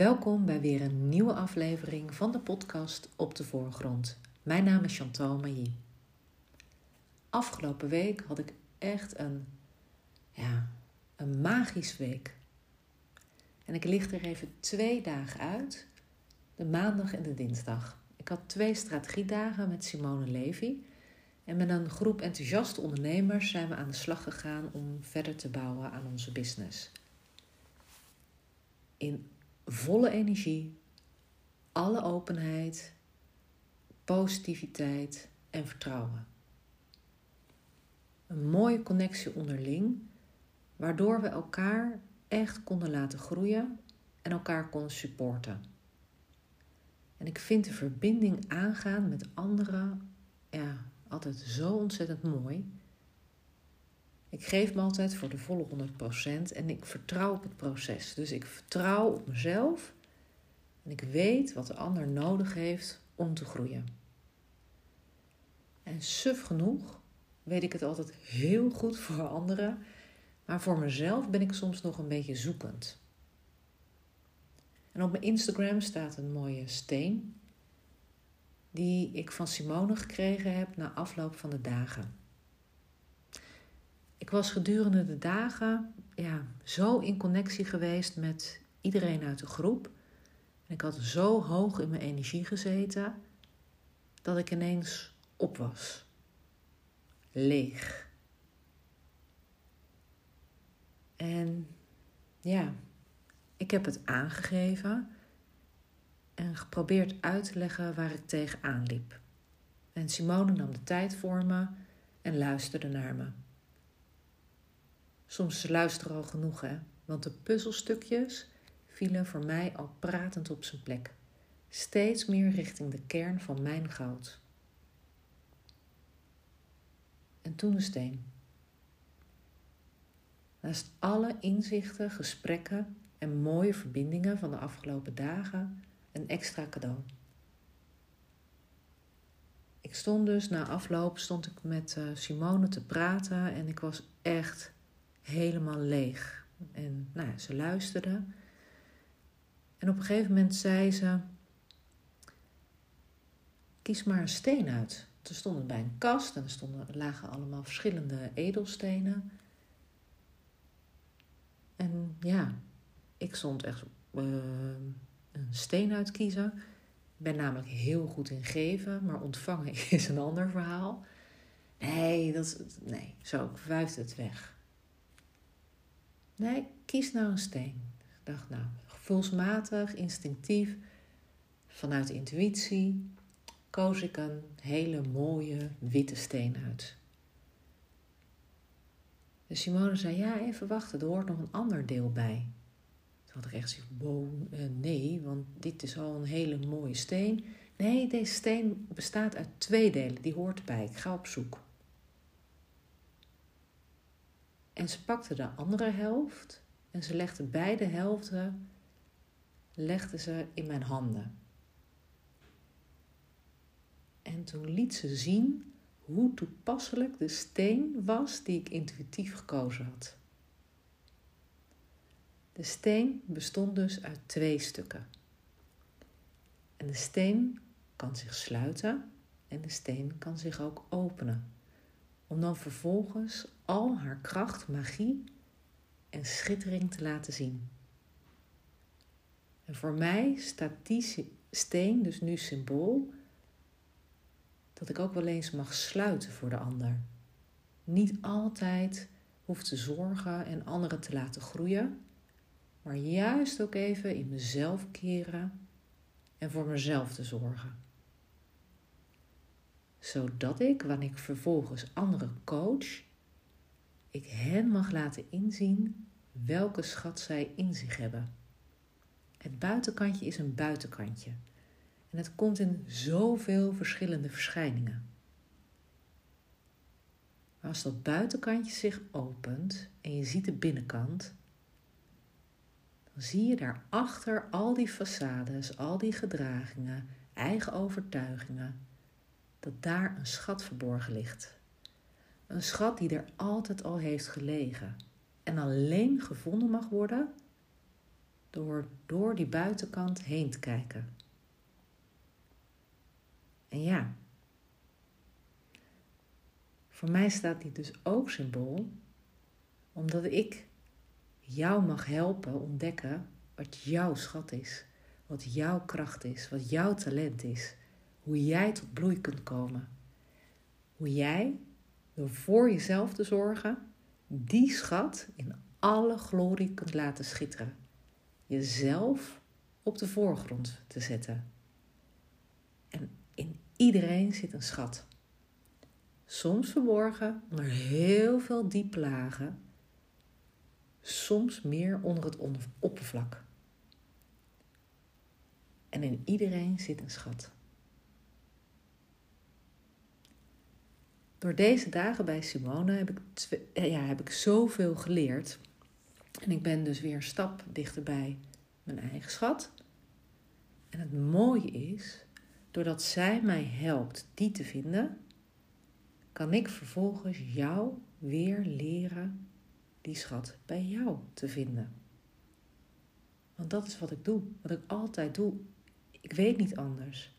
Welkom bij weer een nieuwe aflevering van de podcast Op de Voorgrond. Mijn naam is Chantal Mailly. Afgelopen week had ik echt een, ja, een magisch week. En ik licht er even twee dagen uit, de maandag en de dinsdag. Ik had twee strategiedagen met Simone Levy. En met een groep enthousiaste ondernemers zijn we aan de slag gegaan om verder te bouwen aan onze business. In volle energie, alle openheid, positiviteit en vertrouwen. Een mooie connectie onderling, waardoor we elkaar echt konden laten groeien en elkaar konden supporten. En ik vind de verbinding aangaan met anderen ja, altijd zo ontzettend mooi. Ik geef me altijd voor de volle 100% en ik vertrouw op het proces. Dus ik vertrouw op mezelf en ik weet wat de ander nodig heeft om te groeien. En suf genoeg weet ik het altijd heel goed voor anderen, maar voor mezelf ben ik soms nog een beetje zoekend. En op mijn Instagram staat een mooie steen die ik van Simone gekregen heb na afloop van de dagen. Ik was gedurende de dagen ja, zo in connectie geweest met iedereen uit de groep. En ik had zo hoog in mijn energie gezeten dat ik ineens op was. Leeg. En ja, ik heb het aangegeven en geprobeerd uit te leggen waar ik tegenaan liep. En Simone nam de tijd voor me en luisterde naar me. Soms luisteren al genoeg, hè? Want de puzzelstukjes vielen voor mij al pratend op zijn plek. Steeds meer richting de kern van mijn goud. En toen de steen. Naast alle inzichten, gesprekken en mooie verbindingen van de afgelopen dagen een extra cadeau. Ik stond dus na afloop stond ik met eh, Simone te praten en ik was echt helemaal leeg. En nou, ze luisterde. En op een gegeven moment zei ze: Kies maar een steen uit. Ze stonden bij een kast en er stonden, lagen allemaal verschillende edelstenen. En ja, ik stond echt uh, een steen uitkiezen. Ik ben namelijk heel goed in geven, maar ontvangen is een ander verhaal. Nee, dat, nee zo, ik wuifde het weg. Nee, kies nou een steen. Ik dacht, nou, gevoelsmatig, instinctief, vanuit intuïtie, koos ik een hele mooie witte steen uit. De Simone zei, ja, even wachten, er hoort nog een ander deel bij. Toen had ik echt gezegd, wow, uh, nee, want dit is al een hele mooie steen. Nee, deze steen bestaat uit twee delen, die hoort erbij. Ik ga op zoek. En ze pakte de andere helft en ze legde beide helften legde ze in mijn handen. En toen liet ze zien hoe toepasselijk de steen was die ik intuïtief gekozen had. De steen bestond dus uit twee stukken. En de steen kan zich sluiten en de steen kan zich ook openen om dan vervolgens al haar kracht, magie en schittering te laten zien. En voor mij staat die steen dus nu symbool dat ik ook wel eens mag sluiten voor de ander. Niet altijd hoef te zorgen en anderen te laten groeien, maar juist ook even in mezelf keren en voor mezelf te zorgen zodat ik, wanneer ik vervolgens anderen coach, ik hen mag laten inzien welke schat zij in zich hebben. Het buitenkantje is een buitenkantje en het komt in zoveel verschillende verschijningen. Maar als dat buitenkantje zich opent en je ziet de binnenkant, dan zie je daarachter al die façades, al die gedragingen, eigen overtuigingen, dat daar een schat verborgen ligt. Een schat die er altijd al heeft gelegen en alleen gevonden mag worden door door die buitenkant heen te kijken. En ja, voor mij staat die dus ook symbool, omdat ik jou mag helpen ontdekken wat jouw schat is, wat jouw kracht is, wat jouw talent is, hoe jij tot bloei kunt komen. Hoe jij, door voor jezelf te zorgen, die schat in alle glorie kunt laten schitteren. Jezelf op de voorgrond te zetten. En in iedereen zit een schat. Soms verborgen onder heel veel diepe lagen, soms meer onder het oppervlak. En in iedereen zit een schat. Door deze dagen bij Simone heb ik, eh, ja, heb ik zoveel geleerd. En ik ben dus weer een stap dichterbij mijn eigen schat. En het mooie is, doordat zij mij helpt die te vinden, kan ik vervolgens jou weer leren die schat bij jou te vinden. Want dat is wat ik doe, wat ik altijd doe. Ik weet niet anders,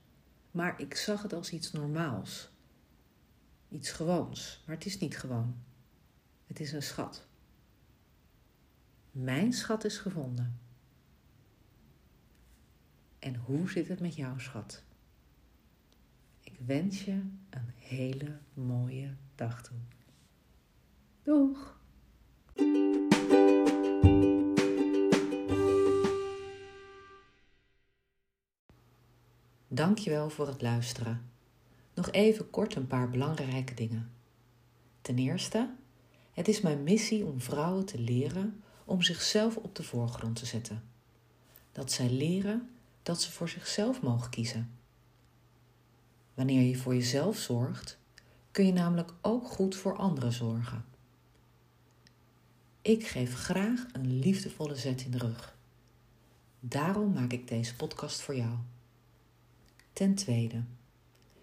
maar ik zag het als iets normaals. Iets gewoons, maar het is niet gewoon. Het is een schat. Mijn schat is gevonden. En hoe zit het met jouw schat? Ik wens je een hele mooie dag toe. Doeg! Dankjewel voor het luisteren. Nog even kort een paar belangrijke dingen. Ten eerste, het is mijn missie om vrouwen te leren om zichzelf op de voorgrond te zetten. Dat zij leren dat ze voor zichzelf mogen kiezen. Wanneer je voor jezelf zorgt, kun je namelijk ook goed voor anderen zorgen. Ik geef graag een liefdevolle zet in de rug. Daarom maak ik deze podcast voor jou. Ten tweede,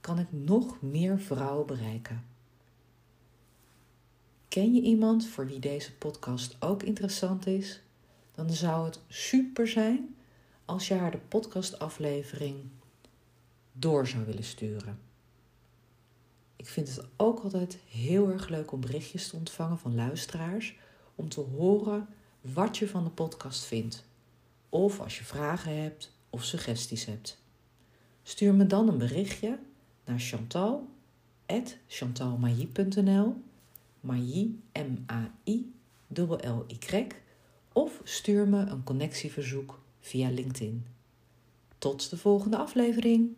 kan ik nog meer vrouwen bereiken. Ken je iemand voor wie deze podcast ook interessant is? Dan zou het super zijn als je haar de podcastaflevering door zou willen sturen. Ik vind het ook altijd heel erg leuk om berichtjes te ontvangen van luisteraars om te horen wat je van de podcast vindt. Of als je vragen hebt of suggesties hebt. Stuur me dan een berichtje naar Chantal, chantalmailly.nl, Mailly, M-A-I, L-Y, of stuur me een connectieverzoek via LinkedIn. Tot de volgende aflevering.